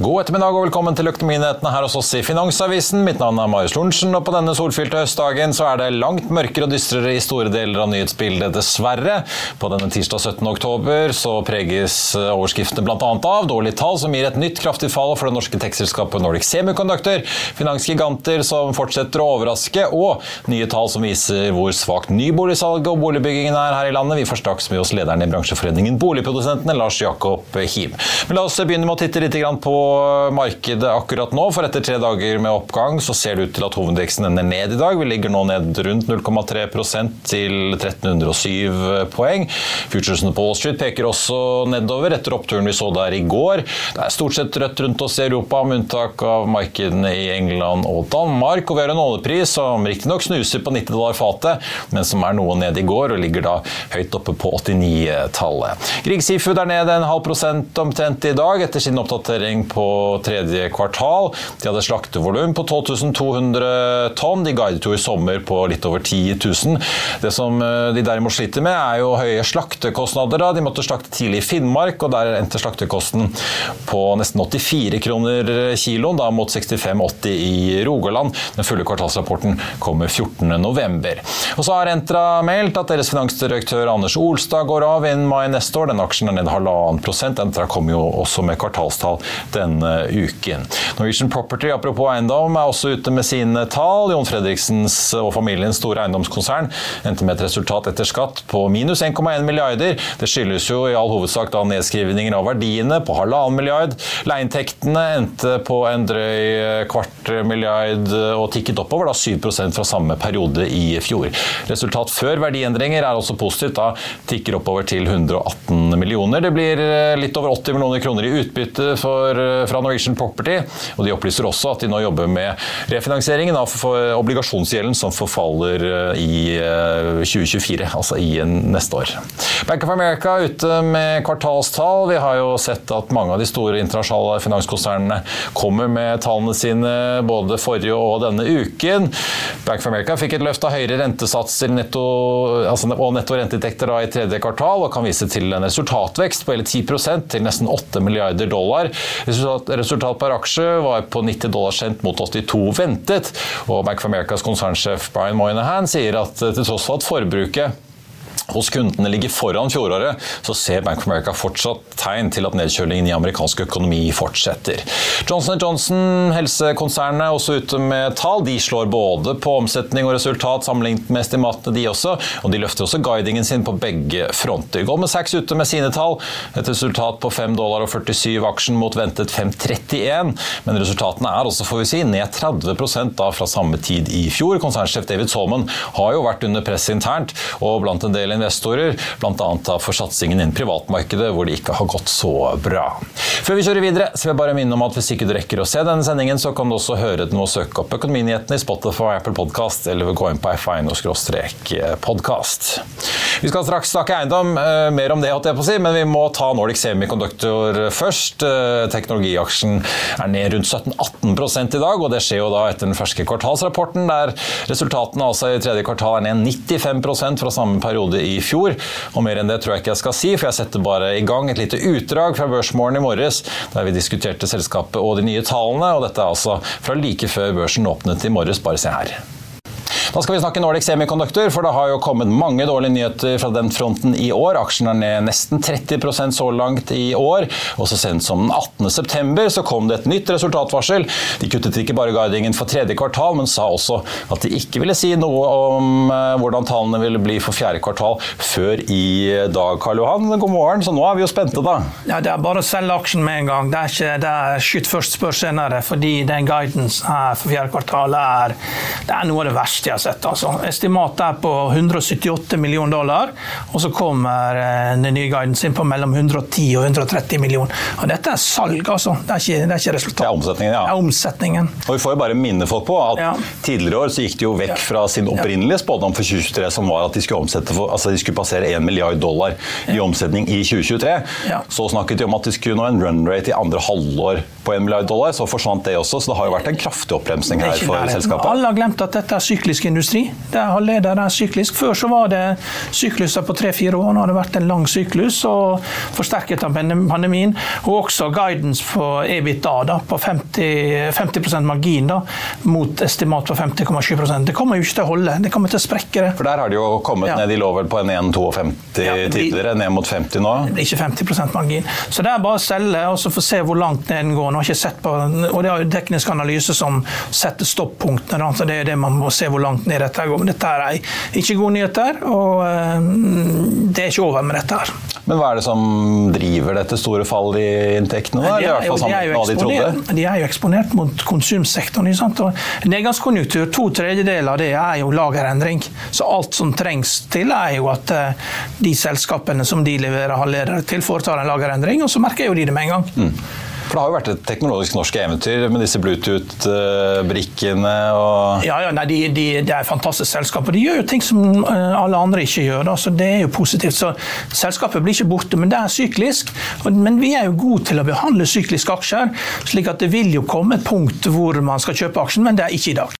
God ettermiddag og velkommen til Økonominyhetene her hos oss i Finansavisen. Mitt navn er Marius Lorentzen, og på denne solfylte høstdagen så er det langt mørkere og dystrere i store deler av nyhetsbildet, dessverre. På denne tirsdag 17. oktober så preges overskriftene bl.a. av dårlige tall som gir et nytt kraftig fall for det norske tekstselskapet Nordic Semiconductor, finansgiganter som fortsetter å overraske, og nye tall som viser hvor svakt nyboligsalget og boligbyggingen er her i landet. Vi får straks med oss lederen i bransjeforeningen Boligprodusentene, Lars Jakob Hiv. Men la oss begynne med å titte litt på markedet akkurat nå, for etter tre dager med oppgang så ser det ut til at hovedindeksen ender ned i dag. Vi ligger nå ned rundt 0,3% til 1307 poeng. Futuresene på Wall Street peker også nedover etter oppturen vi så der i går. Det er stort sett rødt rundt oss i Europa, med unntak av markedene i England og Danmark. Og vi har en oljepris som riktignok snuser på 90 dollar fatet, men som er noe ned i går og ligger da høyt oppe på 89-tallet. Grieg Seafood er ned en halv prosent omtrent i dag etter sin oppdatering på på tredje kvartal. De hadde slaktevolum på 12 200 tonn. De guidet jo i sommer på litt over 10 000. Det som eh, de derimot sliter med, er jo høye slaktekostnader. Da. De måtte slakte tidlig i Finnmark, og der endte slaktekosten på nesten 84 kroner kiloen, da mot 65,80 i Rogaland. Den fulle kvartalsrapporten kommer 14.11. Og så har Entra meldt at deres finansdirektør Anders Olstad går av innen mai neste år. Den aksjen er ned halvannen prosent. Entra kommer jo også med kvartalstall denne uken. Norwegian Property, apropos eiendom, er også ute med sine tall. Jon Fredriksens og familiens store eiendomskonsern endte med et resultat etter skatt på minus 1,1 milliarder. Det skyldes jo i all hovedsak da nedskrivninger av verdiene på halvannen milliard. Leieinntektene endte på en drøy kvart milliard og tikket oppover da 7% fra samme periode i fjor. Resultat før verdiendringer er også positivt, da tikker oppover til 118 millioner. Det blir litt over 80 millioner kroner i utbytte for fra Norwegian Property. og De opplyser også at de nå jobber med refinansieringen av obligasjonsgjelden som forfaller eh, i 2024, eh, altså i neste år. Bank of America er ute med kvartalstall. Vi har jo sett at mange av de store internasjonale finanskonsernene kommer med tallene sine både forrige og denne uken. Bank of America fikk et løft av høyere rentesatser netto, altså, og netto renteinntekter i tredje kvartal, og kan vise til en resultatvekst på hele 10% til nesten 8 milliarder dollar. Resultat per aksje var på 90 dollar cent mot 82 ventet. Og Bank of Americas konsernsjef Brian Moynihan sier at til tross for at forbruket hos kundene ligger foran fjoråret, så ser Bank of America fortsatt tegn til at nedkjølingen i amerikansk økonomi fortsetter. Johnson Johnson, helsekonsernet, er også ute med tall. De slår både på omsetning og resultat sammenlignet med estimatene, de også. Og de løfter også guidingen sin på begge fronter. Goldman Sachs ute med sine tall. Et resultat på 5 dollar og 47 aksjen mot ventet 5,31. Men resultatene er også, får vi si, ned 30% da fra samme tid i fjor. Konsernsjef David Solman har jo vært under press internt, og blant en del investorer, bl.a. for satsingen innen privatmarkedet, hvor det ikke har gått så bra. Før vi kjører videre, så vil jeg bare minne om at hvis ikke du rekker å se denne sendingen, så kan du også høre den og søke opp Økonominyhetene i Spotify Apple Podcast, eller gå inn på f1-podkast. Vi skal straks snakke eiendom, eh, mer om det, holdt jeg på å si, men vi må ta Nordic Semiconductor først. Eh, teknologiaksjen er ned rundt 17-18 i dag, og det skjer jo da etter den ferske kvartalsrapporten, der resultatene altså i tredje kvartal er ned 95% fra samme periode i i fjor. Og mer enn det tror jeg ikke jeg skal si, for jeg setter bare i gang et lite utdrag fra Børsmorgen i morges, der vi diskuterte selskapet og de nye tallene. Og dette er altså fra like før børsen åpnet i morges. Bare se her. Da skal vi snakke Nordic Semiconductor, for det har jo kommet mange dårlige nyheter fra den fronten i år. Aksjen er ned nesten 30% så langt i år. Og så sent som den 18. september så kom det et nytt resultatvarsel. De kuttet ikke bare guidingen for tredje kvartal, men sa også at de ikke ville si noe om eh, hvordan tallene ville bli for fjerde kvartal før i dag. Karl Johan, god morgen. Så nå er vi jo spente, da. Ja, Det er bare å selge aksjen med en gang. Det er ikke det er skyt først, spør senere. Fordi den guidance her for fjerde kvartal er, det er noe av det verste jeg sett. Altså. Estimatet er på 178 millioner dollar, og så kommer eh, den nye guiden sin på mellom 110 og 130 millioner. Og dette er salg, altså. Det er ikke, det er ikke resultat. Det er omsetningen, ja. Det er omsetningen. Og Vi får jo bare minne folk på at Ja. tidligere år så gikk de jo vekk fra sin opprinnelige spådom for 2023, som var at de skulle, omsette for, altså de skulle passere 1 milliard dollar i omsetning i 2023. Ja. Så snakket de om at de skulle nå en run rate i andre halvår på 1 milliard dollar. Så forsvant det også, så det har jo vært en kraftig oppbremsing er her for selskapet. Alle har glemt at dette er syklisk industri. Der er halvleder er syklisk. Før så var det sykluser på tre-fire år. Nå har det vært en lang syklus, og forsterket av pandemien. Og også guidance på EBITDA da, på 50, 50 margin da, mot estimat på 50,7% Det kommer jo ikke til å holde. Det kommer til å sprekke det. For der har de jo kommet Ja. ned, i loven på en 1,52 Ja, tidligere, ned mot 50 nå. Det blir ikke 50% margin. Så det er bare å selge og så få se hvor langt ned den går. Nå har jeg ikke sett på, og Det er jo teknisk analyse som setter stoppunktene. da, så Det er det man må se hvor langt ned dette går. Men dette er ikke gode nyheter, og eh, det er ikke over med dette her. Men hva er det som driver dette store fallet i inntektene? Eller i De hvert jo- fall de er sammen med hva de trodde? eksponert- De er jo eksponert mot konsumsektoren. sant? Og Nedgangskonjunktur, to tredjedeler av det er jo lagerendring. Så alt som trengs til, er jo at eh, de selskapene som de leverer halvledere til, foretar en lagerendring, og så merker jo de det med en gang. Mm. For det har jo vært et teknologisk norsk eventyr med disse Bluetooth-brikkene og Ja, ja, nei, de, de, Det er et fantastisk selskap, og de gjør jo ting som eh, alle andre ikke gjør. Da, så Det er jo positivt. Så Selskapet blir ikke borte, men det er syklisk. Men vi er jo gode til å behandle sykliske aksjer, slik at det vil jo komme et punkt hvor man skal kjøpe aksjen, men det er ikke i dag.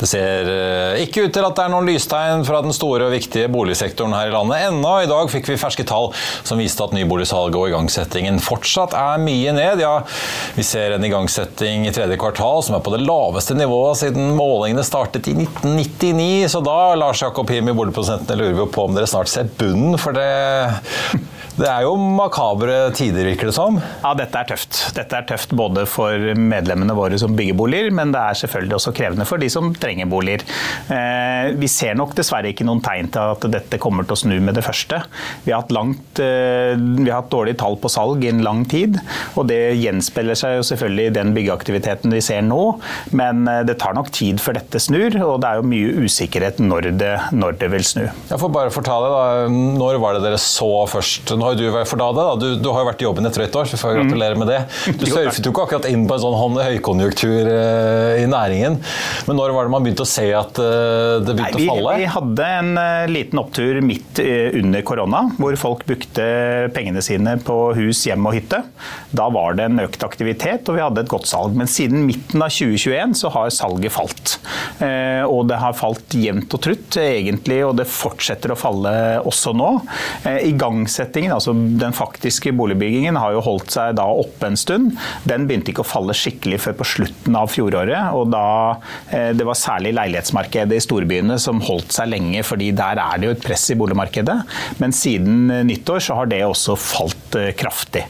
Det ser eh, ikke ut til at det er noen lystegn fra den store og viktige boligsektoren her i landet ennå. I dag fikk vi ferske tall som viste at nyboligsalget og igangsettingen fortsatt er mye ned. Ja, vi ser en igangsetting i tredje kvartal som er på det laveste nivået siden målingene startet i 1999. Så da, Lars Jakob Him i Boligprosentene, lurer vi på om dere snart ser bunnen, for det det er jo makabre tider, virker det som. Ja, dette er tøft. Dette er tøft både for medlemmene våre som bygger boliger, men det er selvfølgelig også krevende for de som trenger boliger. Eh, vi ser nok dessverre ikke noen tegn til at dette kommer til å snu med det første. Vi har hatt, langt, eh, vi har hatt dårlige tall på salg i en lang tid, og det gjenspeiler seg jo selvfølgelig i den byggeaktiviteten vi ser nå, men eh, det tar nok tid før dette snur, og det er jo mye usikkerhet når det, når det vil snu. Jeg får bare fortale, da, Når var det dere så først? Nå har jo du vært for da, da. Du, du har jo vært i jobben et drøyt år, så vi får jeg gratulere med det. Du surfet jo ikke akkurat inn på en sånn høykonjunktur uh, i næringen. Men når var det man begynte å se at uh, det begynte Nei, vi, å falle? vi hadde en uh, liten opptur midt under korona, hvor folk brukte pengene sine på hus, hjem og hytte. Da var det en økt aktivitet, og vi hadde et godt salg. Men siden midten av 2021 så har salget falt. Og det har falt jevnt og trutt, egentlig, og det fortsetter å falle også nå. Igangsettingen, altså den faktiske boligbyggingen, har jo holdt seg da oppe en stund. Den begynte ikke å falle skikkelig før på slutten av fjoråret, og da eh, det var særlig leilighetsmarkedet i storbyene som holdt seg lenge, fordi der er det jo et press i boligmarkedet. Men siden eh, nyttår så har det også falt eh, kraftig.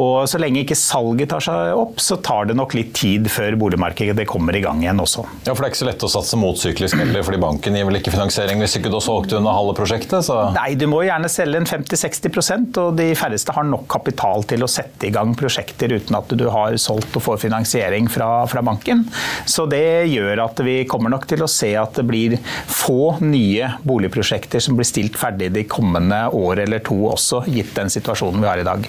Og så lenge ikke salget tar seg opp, så tar det nok litt tid før boligmarkedet kommer i gang igjen også. Ja, for Det er ikke så lett å satse motsyklisk heller, fordi banken gir vel ikke finansiering hvis ikke du har solgt unna halve prosjektet? så... Nei, du må gjerne selge en 50-60 og de færreste har nok kapital til å sette i gang prosjekter uten at du har solgt og får finansiering fra, fra banken. Så det gjør at vi kommer nok til å se at det blir få nye boligprosjekter som blir stilt ferdig de kommende år eller to også, gitt den situasjonen vi har i dag.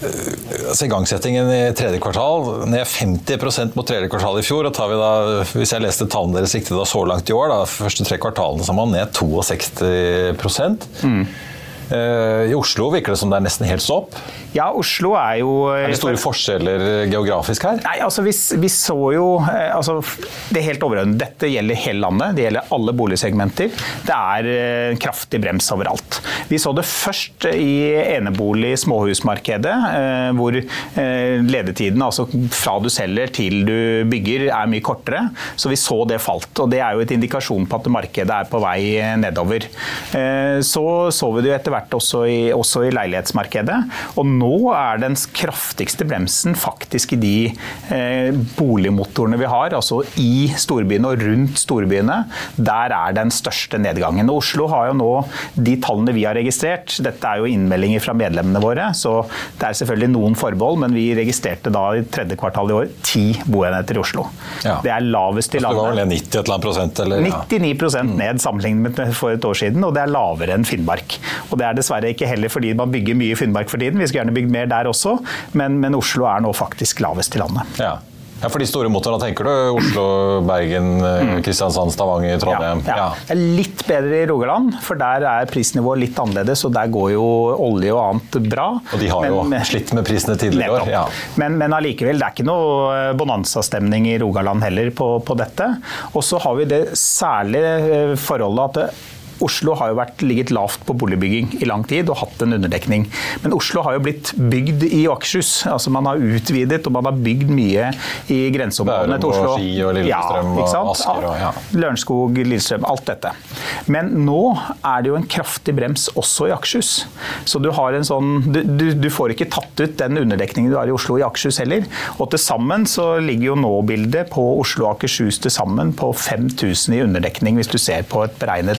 Altså, igangsettingen i tredje kvartal ned 50% mot tredje kvartal i fjor. og tar vi da, Hvis jeg leste tallene deres riktig da så langt i år, da, første tre kvartalene så er man ned 62 mm. I Oslo virker det som det er nesten helt stopp. Ja, Oslo er jo Er det store forskjeller geografisk her? Nei, altså vi, vi så jo eh, altså, Det helt overordnet. Dette gjelder hele landet. Det gjelder alle boligsegmenter. Det er en kraftig brems overalt. Vi så det først i enebolig småhusmarkedet, eh, hvor ledetiden altså fra du selger til du bygger er mye kortere. Så vi så det falt. og Det er jo et indikasjon på at markedet er på vei nedover. Så så vi det jo etter hvert også i, også i leilighetsmarkedet. og nå er den kraftigste bremsen faktisk i de eh, boligmotorene vi har, altså i storbyene og rundt storbyene. Der er den største nedgangen. Og Oslo har jo nå de tallene vi har registrert. Dette er jo innmeldinger fra medlemmene våre, så det er selvfølgelig noen forbehold, men vi registrerte da i tredje kvartal i år ti boenheter i Oslo. Ja. Det er lavest i landet. Det var vel 90 et eller annet prosent? Eller? 99 mm. ned sammenlignet med for et år siden, og det er lavere enn Finnmark. Og det er dessverre ikke heller fordi man bygger mye i Finnmark for tiden. Vi skulle gjerne bygd mer der også, men, men, Oslo er nå faktisk lavest i landet. Ja. Ja, For de store motorene tenker du Oslo, Bergen, eh. Kristiansand, Stavanger, Trondheim? Ja, ja. Er litt bedre i Rogaland, for der er prisnivået litt annerledes. Og der går jo olje og annet bra. Og de har men, jo slitt med prisene tidligere år. Ja. Men, men allikevel, det er ikke noe eh, bonanza-stemning i Rogaland heller på, på dette. Og så har vi det særlige eh, forholdet at det, Oslo har jo vært, ligget lavt på boligbygging i lang tid og hatt en underdekning. Men Oslo har jo blitt bygd i Akershus. Altså man har utvidet og man har bygd mye i grenseområdene til Oslo. Bærum og Ski og Lillestrøm ja, og Asker og ja. Lørenskog, Lillestrøm, alt dette. Men nå er det jo en kraftig brems også i Akershus. Så du har en sånn du, du, du får ikke tatt ut den underdekningen du har i Oslo i Akershus heller. Og til sammen så ligger jo nå-bildet på Oslo og Akershus til sammen på 5000 i underdekning, hvis du ser på et beregnet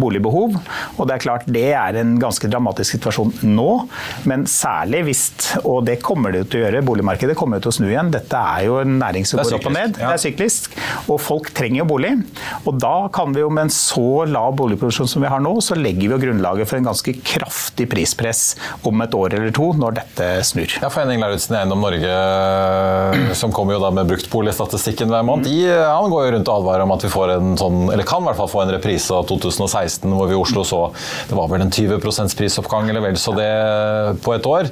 boligbehov. Og det er klart det er en ganske dramatisk situasjon nå, men særlig hvis, og det kommer det til å gjøre, boligmarkedet kommer til å snu igjen. Dette er jo en næring som går opp og ned. Ja. Det er syklisk. Og folk trenger jo bolig. Og da kan vi jo med en så lav boligproduksjon som vi har nå, så legger vi jo grunnlaget for en ganske kraftig prispress om et år eller to, når dette snur. Ja, for Henning Lauritzen i Eiendom Norge, som kommer jo da med bruktboligstatistikken hver måned, de, han går jo rundt og advarer om at vi får en sånn, eller kan i hvert fall få en reprise av 2016 2016, hvor vi i Oslo så det var vel en 20% prisoppgang eller vel så det på et år.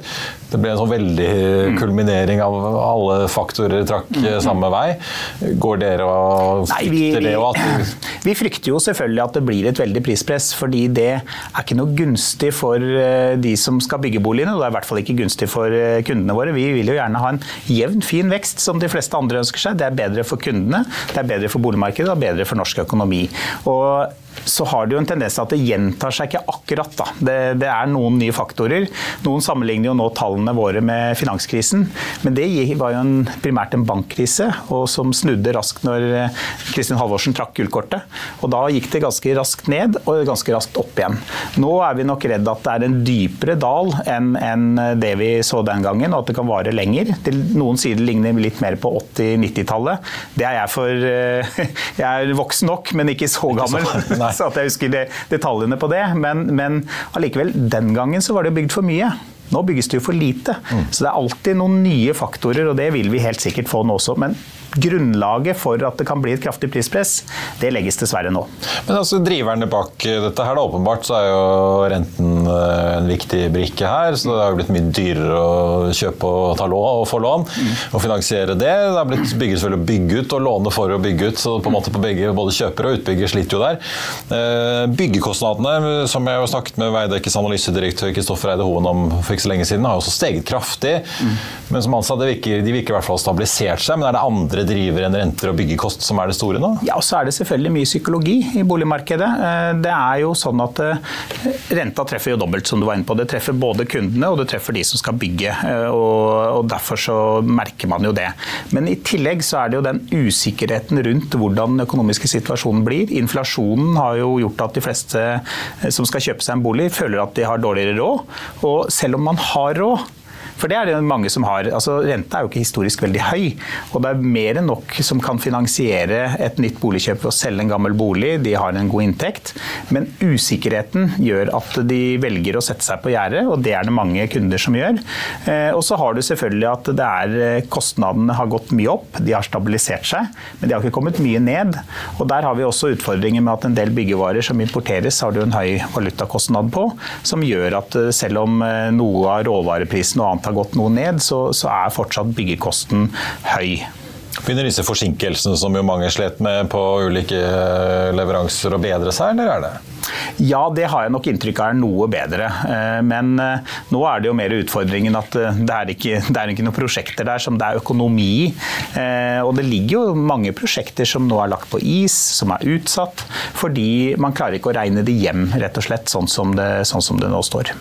Det ble en sånn veldig kulminering av alle faktorer trakk mm. samme vei. Går dere og frykter Nei, vi, vi, det? At vi frykter jo selvfølgelig at det blir et veldig prispress, fordi det er ikke noe gunstig for eh, de som skal bygge boligene. Og det er i hvert fall ikke gunstig for eh, kundene våre. Vi vil jo gjerne ha en jevn, fin vekst som de fleste andre ønsker seg. Det er bedre for kundene, det er bedre for boligmarkedet og bedre for norsk økonomi. Og så har det jo en tendens til at det gjentar seg ikke akkurat. da. Det, det, er noen nye faktorer. Noen sammenligner jo nå tallene våre med finanskrisen, men det var jo en, primært en bankkrise, og som snudde raskt når eh, Kristin Halvorsen trakk gullkortet. Og da gikk det ganske raskt ned og ganske raskt opp igjen. Nå er vi nok redd at det er en dypere dal enn en det vi så den gangen, og at det kan vare lenger. Noen sier det ligner litt mer på 80-90-tallet. Det er jeg for eh, Jeg er voksen nok, men ikke så gammel. Ikke så, så, at jeg husker det, detaljene på det. Men, men allikevel, den gangen så var det bygd for mye. Nå bygges det jo for lite. Mm. Så det er alltid noen nye faktorer, og det vil vi helt sikkert få nå også. Men grunnlaget for at det kan bli et kraftig prispress, det legges dessverre nå. Men altså driverne bak dette her, da, åpenbart så er jo renten eh, en viktig brikke her. Så det har blitt mye dyrere å kjøpe og ta lån og få lån mm. og finansiere det. Det har blitt bygget selvfølgelig å bygge ut og låne for å bygge ut, så på en måte på begge, både kjøper og utbygger sliter jo der. Eh, byggekostnadene, som jeg har snakket med Veidekkes analysedirektør Kristoffer Eide Hoen om for ikke så lenge siden, har også steget kraftig. Mm. Men som han sa, de virker i hvert fall stabilisert seg. Men er det andre driver enn renter og byggekost som er det store nå? Ja, og så er det selvfølgelig mye psykologi i boligmarkedet. Eh, det er jo sånn at eh, renta treffer jo dobbelt, som du var inne på. Det treffer både kundene og det treffer de som skal bygge. Eh, og derfor så merker man jo det. Men i tillegg så er det jo den usikkerheten rundt hvordan den økonomiske situasjonen blir. Inflasjonen har jo gjort at de fleste som skal kjøpe seg en bolig, føler at de har dårligere råd. Og selv om man har råd, for det er det mange som har. Altså, Renta er jo ikke historisk veldig høy, og det er mer enn nok som kan finansiere et nytt boligkjøp ved å selge en gammel bolig. De har en god inntekt. Men usikkerheten gjør at de velger å sette seg på gjerdet, og det er det mange kunder som gjør. Eh, og så har du selvfølgelig at det er eh, kostnadene har gått mye opp, de har stabilisert seg, men de har ikke kommet mye ned. Og der har vi også utfordringer med at en del byggevarer som importeres, har du en høy valutakostnad på, som gjør at eh, selv om noe av råvareprisen og annet har gått noe ned, så, så er fortsatt byggekosten høy. Begynner disse forsinkelsene som jo mange slet med på ulike eh, leveranser å bedre seg, eller er det? Ja, det har jeg nok inntrykk av er noe bedre. Eh, men eh, nå er det jo mer utfordringen at det er ikke, det er ikke noen prosjekter der som det er økonomi i. Og det ligger jo mange prosjekter som nå er lagt på is, som er utsatt, fordi man klarer ikke å regne det hjem, rett og slett, sånn som det, sånn som det nå står.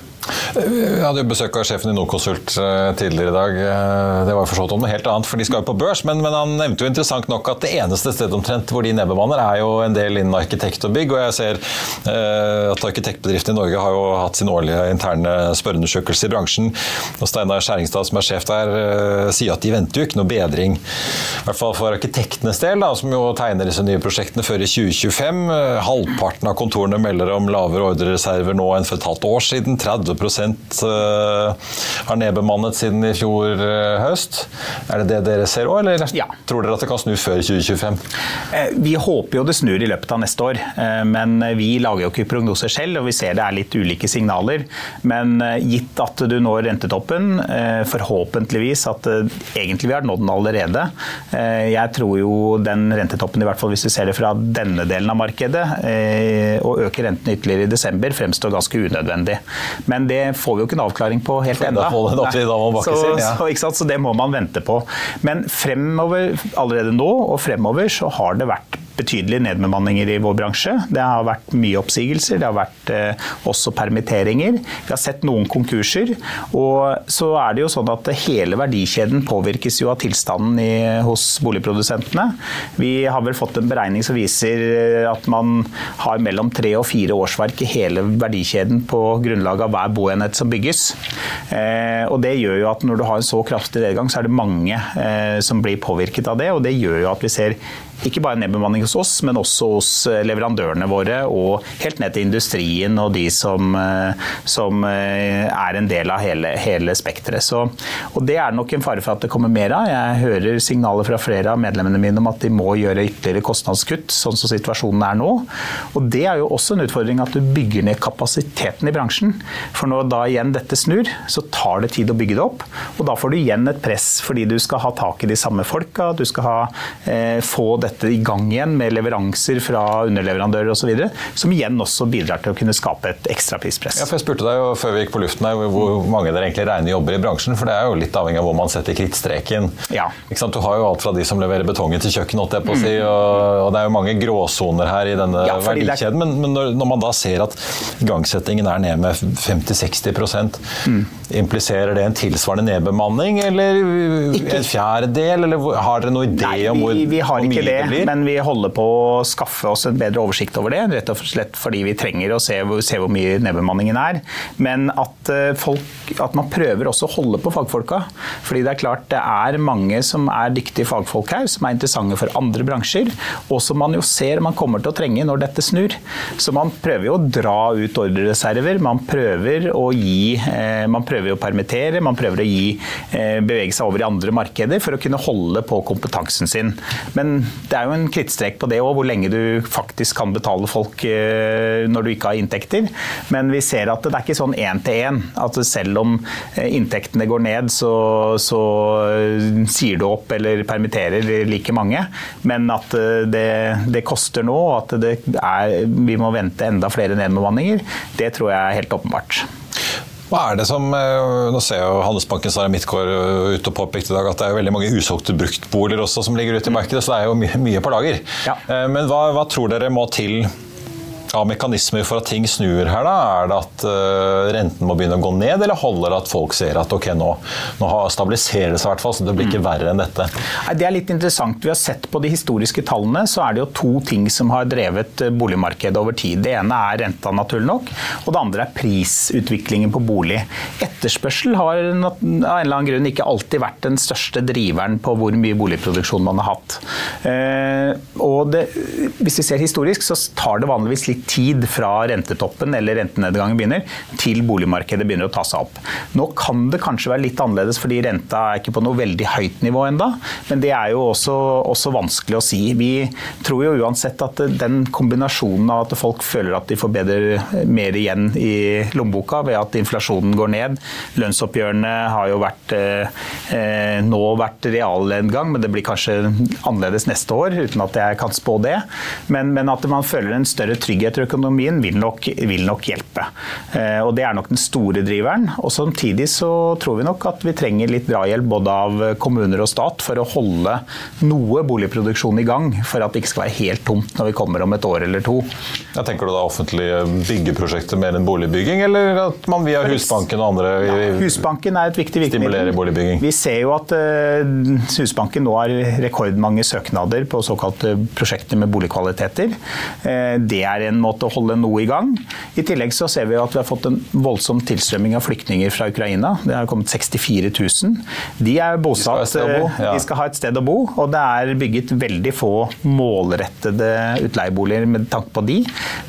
Jeg hadde jo besøk av sjefen i Nordkonsult eh, tidligere i dag. Eh, det var forstått om noe helt annet, for de skal jo på børs. Men, men, han nevnte jo interessant nok at det eneste stedet omtrent hvor de nedbemanner, er jo en del innen arkitekt og bygg. Og jeg ser eh, at arkitektbedriftene i Norge har jo hatt sin årlige interne spørreundersøkelse i bransjen. Og Steinar Skjæringstad, som er sjef der, eh, sier at de venter jo ikke noe bedring. I hvert fall for arkitektenes del, da, som jo tegner disse nye prosjektene før i 2025. Halvparten av kontorene melder om lavere ordrereserver nå enn for et halvt år siden. 30 Eh, har nedbemannet siden i fjor eh, høst. Er det det dere ser òg, eller ja. tror dere at det kan snu før 2025? Eh, vi håper jo det snur i løpet av neste år, men vi lager jo ikke prognoser selv, og vi ser det er litt ulike signaler. Men gitt at du når rentetoppen, forhåpentligvis at egentlig vi har nådd den allerede. Jeg tror jo den rentetoppen, i hvert fall hvis vi ser det fra denne delen av markedet, å øke renten ytterligere i desember fremstår ganske unødvendig. Men det får vi jo ikke en avklaring på helt ennå. Så, så, så det må man vente på. Men fremover, allerede nå og fremover så har det vært betydelige nedbemanninger i vår bransje. Det har vært mye oppsigelser, det har vært eh, også permitteringer. Vi har sett noen konkurser. Og så er det jo sånn at hele verdikjeden påvirkes jo av tilstanden i, hos boligprodusentene. Vi har vel fått en beregning som viser eh, at man har mellom tre og fire årsverk i hele verdikjeden på grunnlag av hver boenhet som bygges. Eh, og det gjør jo at når du har en så kraftig nedgang, så er det mange eh, som blir påvirket av det. Og det gjør jo at vi ser ikke bare nedbemanning hos oss, men også hos eh, leverandørene våre og helt ned til industrien og de som, eh, som eh, er en del av hele, hele spekteret. Og det er nok en fare for at det kommer mer av. Jeg hører signaler fra flere av medlemmene mine om at de må gjøre ytterligere kostnadskutt, sånn som situasjonen er nå. Og det er jo også en utfordring at du bygger ned kapasiteten i bransjen. For når da igjen dette snur, så tar det tid å bygge det opp. Og da får du igjen et press fordi du skal ha tak i de samme folka, du skal ha, eh, få dette i gang igjen med leveranser fra underleverandører osv., som igjen også bidrar til å kunne skape et ekstra prispress. Ja, for jeg spurte deg jo før vi gikk på luften her, hvor mange dere egentlig regner jobber i bransjen, for det er jo litt avhengig av hvor man setter krittstreken. Ja. Du har jo alt fra de som leverer betongen til kjøkkenet, mm. si, og, og, det er jo mange gråsoner her i denne ja, verdikjeden. Men, men når, når, man da ser at igangsettingen er ned med 50-60 mm. impliserer det en tilsvarende nedbemanning, eller ikke. en fjerdedel, eller har dere noen idé Nei, om hvor, vi, vi har hvor mye det blir? Men vi holder på å skaffe oss en bedre oversikt over det, rett og slett fordi vi trenger å se, se hvor mye nedbemanningen er. Men at, eh, folk, at, man prøver også å holde på fagfolka. Fordi det er klart det er mange som er dyktige fagfolk her, som er interessante for andre bransjer, og som man jo ser man kommer til å trenge når dette snur. Så man prøver jo å dra ut ordrereserver, man prøver å gi eh, Man prøver å permittere, man prøver å gi, eh, bevege seg over i andre markeder for å kunne holde på kompetansen sin. Men det er jo en krittstrek på det òg, hvor lenge du faktisk kan betale folk eh, når du ikke har inntekter. Men vi ser at det er ikke sånn én til én. At selv om eh, inntektene går ned, så, så eh, sier du opp eller permitterer like mange. Men at det, det koster nå, og at er, vi må vente enda flere nedbemanninger, det tror jeg er helt åpenbart. Hva er det som, Nå ser jo Handelsbanken Sara Midtgaard ut og påpekte i dag at det er veldig mange usolgte bruktboliger også som ligger ute i markedet, så det er jo mye, mye på lager. Ja. Men hva, hva tror dere må til av mekanismer for at ting snur her, da? Er det at uh, renten må begynne å gå ned, eller holder det at folk ser at ok, nå, nå stabiliserer det seg i hvert fall, så det blir ikke mm. verre enn dette? Det er litt interessant. Vi har sett på de historiske tallene, så er det jo to ting som har drevet eh, boligmarkedet over tid. Det ene er renta, naturlig nok, og det andre er prisutviklingen på bolig. Etterspørsel har av en eller annen grunn ikke alltid vært den største driveren på hvor mye boligproduksjon man har hatt. Uh, og det, hvis vi ser historisk, så tar det vanligvis litt tid fra rentetoppen eller rentenedgangen begynner, til boligmarkedet begynner å ta seg opp. Nå kan det kanskje være litt annerledes fordi renta er ikke på noe veldig høyt nivå enda, men det er jo også, også vanskelig å si. Vi tror jo uansett at den kombinasjonen av at folk føler at de får bedre, mer igjen i lommeboka ved at inflasjonen går ned, lønnsoppgjørene har jo vært, eh, nå vært realnedgang, men det blir kanskje annerledes neste år, uten at jeg kan spå det. Men, men at man føler en større trygghet etter økonomien vil nok, vil nok hjelpe. Eh, og Det er nok den store driveren. Og Samtidig så tror vi nok at vi trenger litt drahjelp både av kommuner og stat for å holde noe boligproduksjon i gang, for at det ikke skal være helt tomt når vi kommer om et år eller to. Ja, tenker du da offentlige byggeprosjekter mer enn boligbygging, eller at man via Husbanken og andre ja, Husbanken er et viktig stimulerer boligbygging? Vi ser jo at uh, Husbanken nå har rekordmange søknader på såkalte prosjekter med boligkvaliteter. Uh, det er en måte holde noe i gang. I tillegg så ser vi at vi har fått en voldsom tilstrømming av flyktninger fra Ukraina. Det har kommet 64 000. De er bosatt, de skal, bo, ja. de skal ha et sted å bo, og det er bygget veldig få målrettede utleieboliger med tanke på de.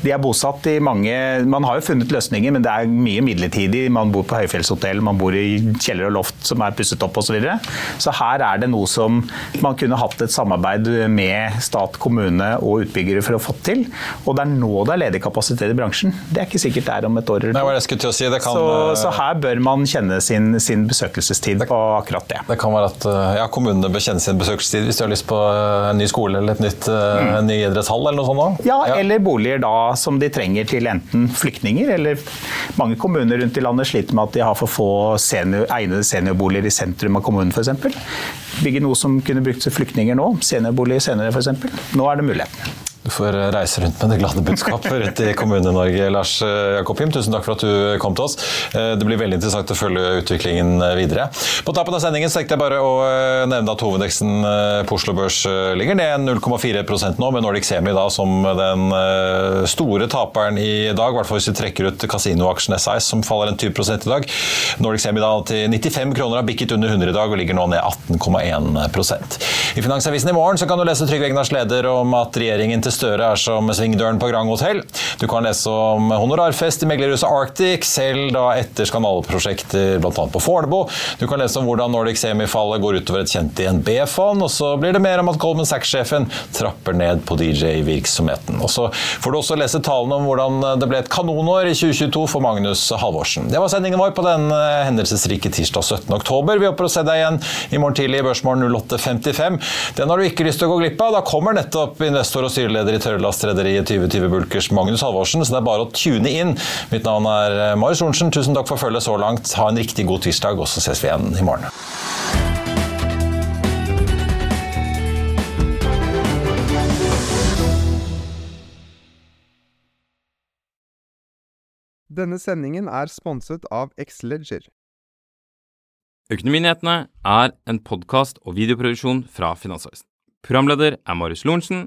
De er bosatt i mange Man har jo funnet løsninger, men det er mye midlertidig. Man bor på høyfjellshotell, man bor i kjeller og loft som er pusset opp osv. Så, videre. så her er det noe som man kunne hatt et samarbeid med stat, kommune og utbyggere for å få til. Og det er nå det er ledig kapasitet i bransjen. Det er ikke sikkert det er om et år eller to. Si. Kan, så, eh, så, her bør man kjenne sin, sin besøkelsestid det, på akkurat det. Det kan være at eh, ja, kommunene bør kjenne sin besøkelsestid hvis de har lyst på eh, en ny skole eller et nytt, mm. en ny idrettshall eller noe sånt? Ja, ja, eller boliger da som de trenger til enten flyktninger eller mange kommuner rundt i landet sliter med at de har for få senior, egnede seniorboliger i sentrum av kommunen f.eks. Bygge noe som kunne brukt til flyktninger nå, seniorboliger senere f.eks. Nå er det muligheten. Du får reise rundt med det glade budskapet rundt i Kommune-Norge. Lars Jakob Jakobim, tusen takk for at du kom til oss. Eh, det blir veldig interessant å følge utviklingen eh, videre. På tappen av sendingen tenkte jeg bare å nevne at hovedveksten på Oslo Børs ligger ned 0,4% nå, med Nordic Semi da som den store taperen i dag. I hvert fall hvis vi trekker ut kasinoaksjen SIS, som faller en 20 i dag. Nordic Semi da til 95 kroner har bikket under 100 i dag og ligger nå ned 18,1% I Finansavisen i morgen så kan du lese Trygve Egnars leder om at regjeringen til Støre er som svingdøren på Grand Hotell. Du kan lese om honorarfest i meglerhuset Arctic, selv da etter skandaleprosjekter bl.a. på Fornebu. Du kan lese om hvordan Nordic Semi-fallet går utover et kjent DNB-fond, og så blir det mer om at Goldman Sachs-sjefen trapper ned på DJ-virksomheten. Og så får du også lese talene om hvordan det ble et kanonår i 2022 for Magnus Halvorsen. Det var sendingen vår på den hendelsesrike tirsdag 17. oktober. Vi håper å se deg igjen i morgen tidlig i Børsmorgen 08.55. Den har du ikke lyst til å gå glipp av. Da kommer nettopp investor og styreleder i Tørrlastrederiet 2020 Bulkers Magnus Halvorsen, så det er bare å tune inn. Mitt navn er Marius Lorentzen. Tusen takk for følget så langt. Ha en riktig god tirsdag, og så ses vi igjen i morgen. Denne sendingen er sponset av Xleger. Økonominyhetene er en podkast og videoproduksjon fra Finansavisen. Programleder er Marius Lorentzen.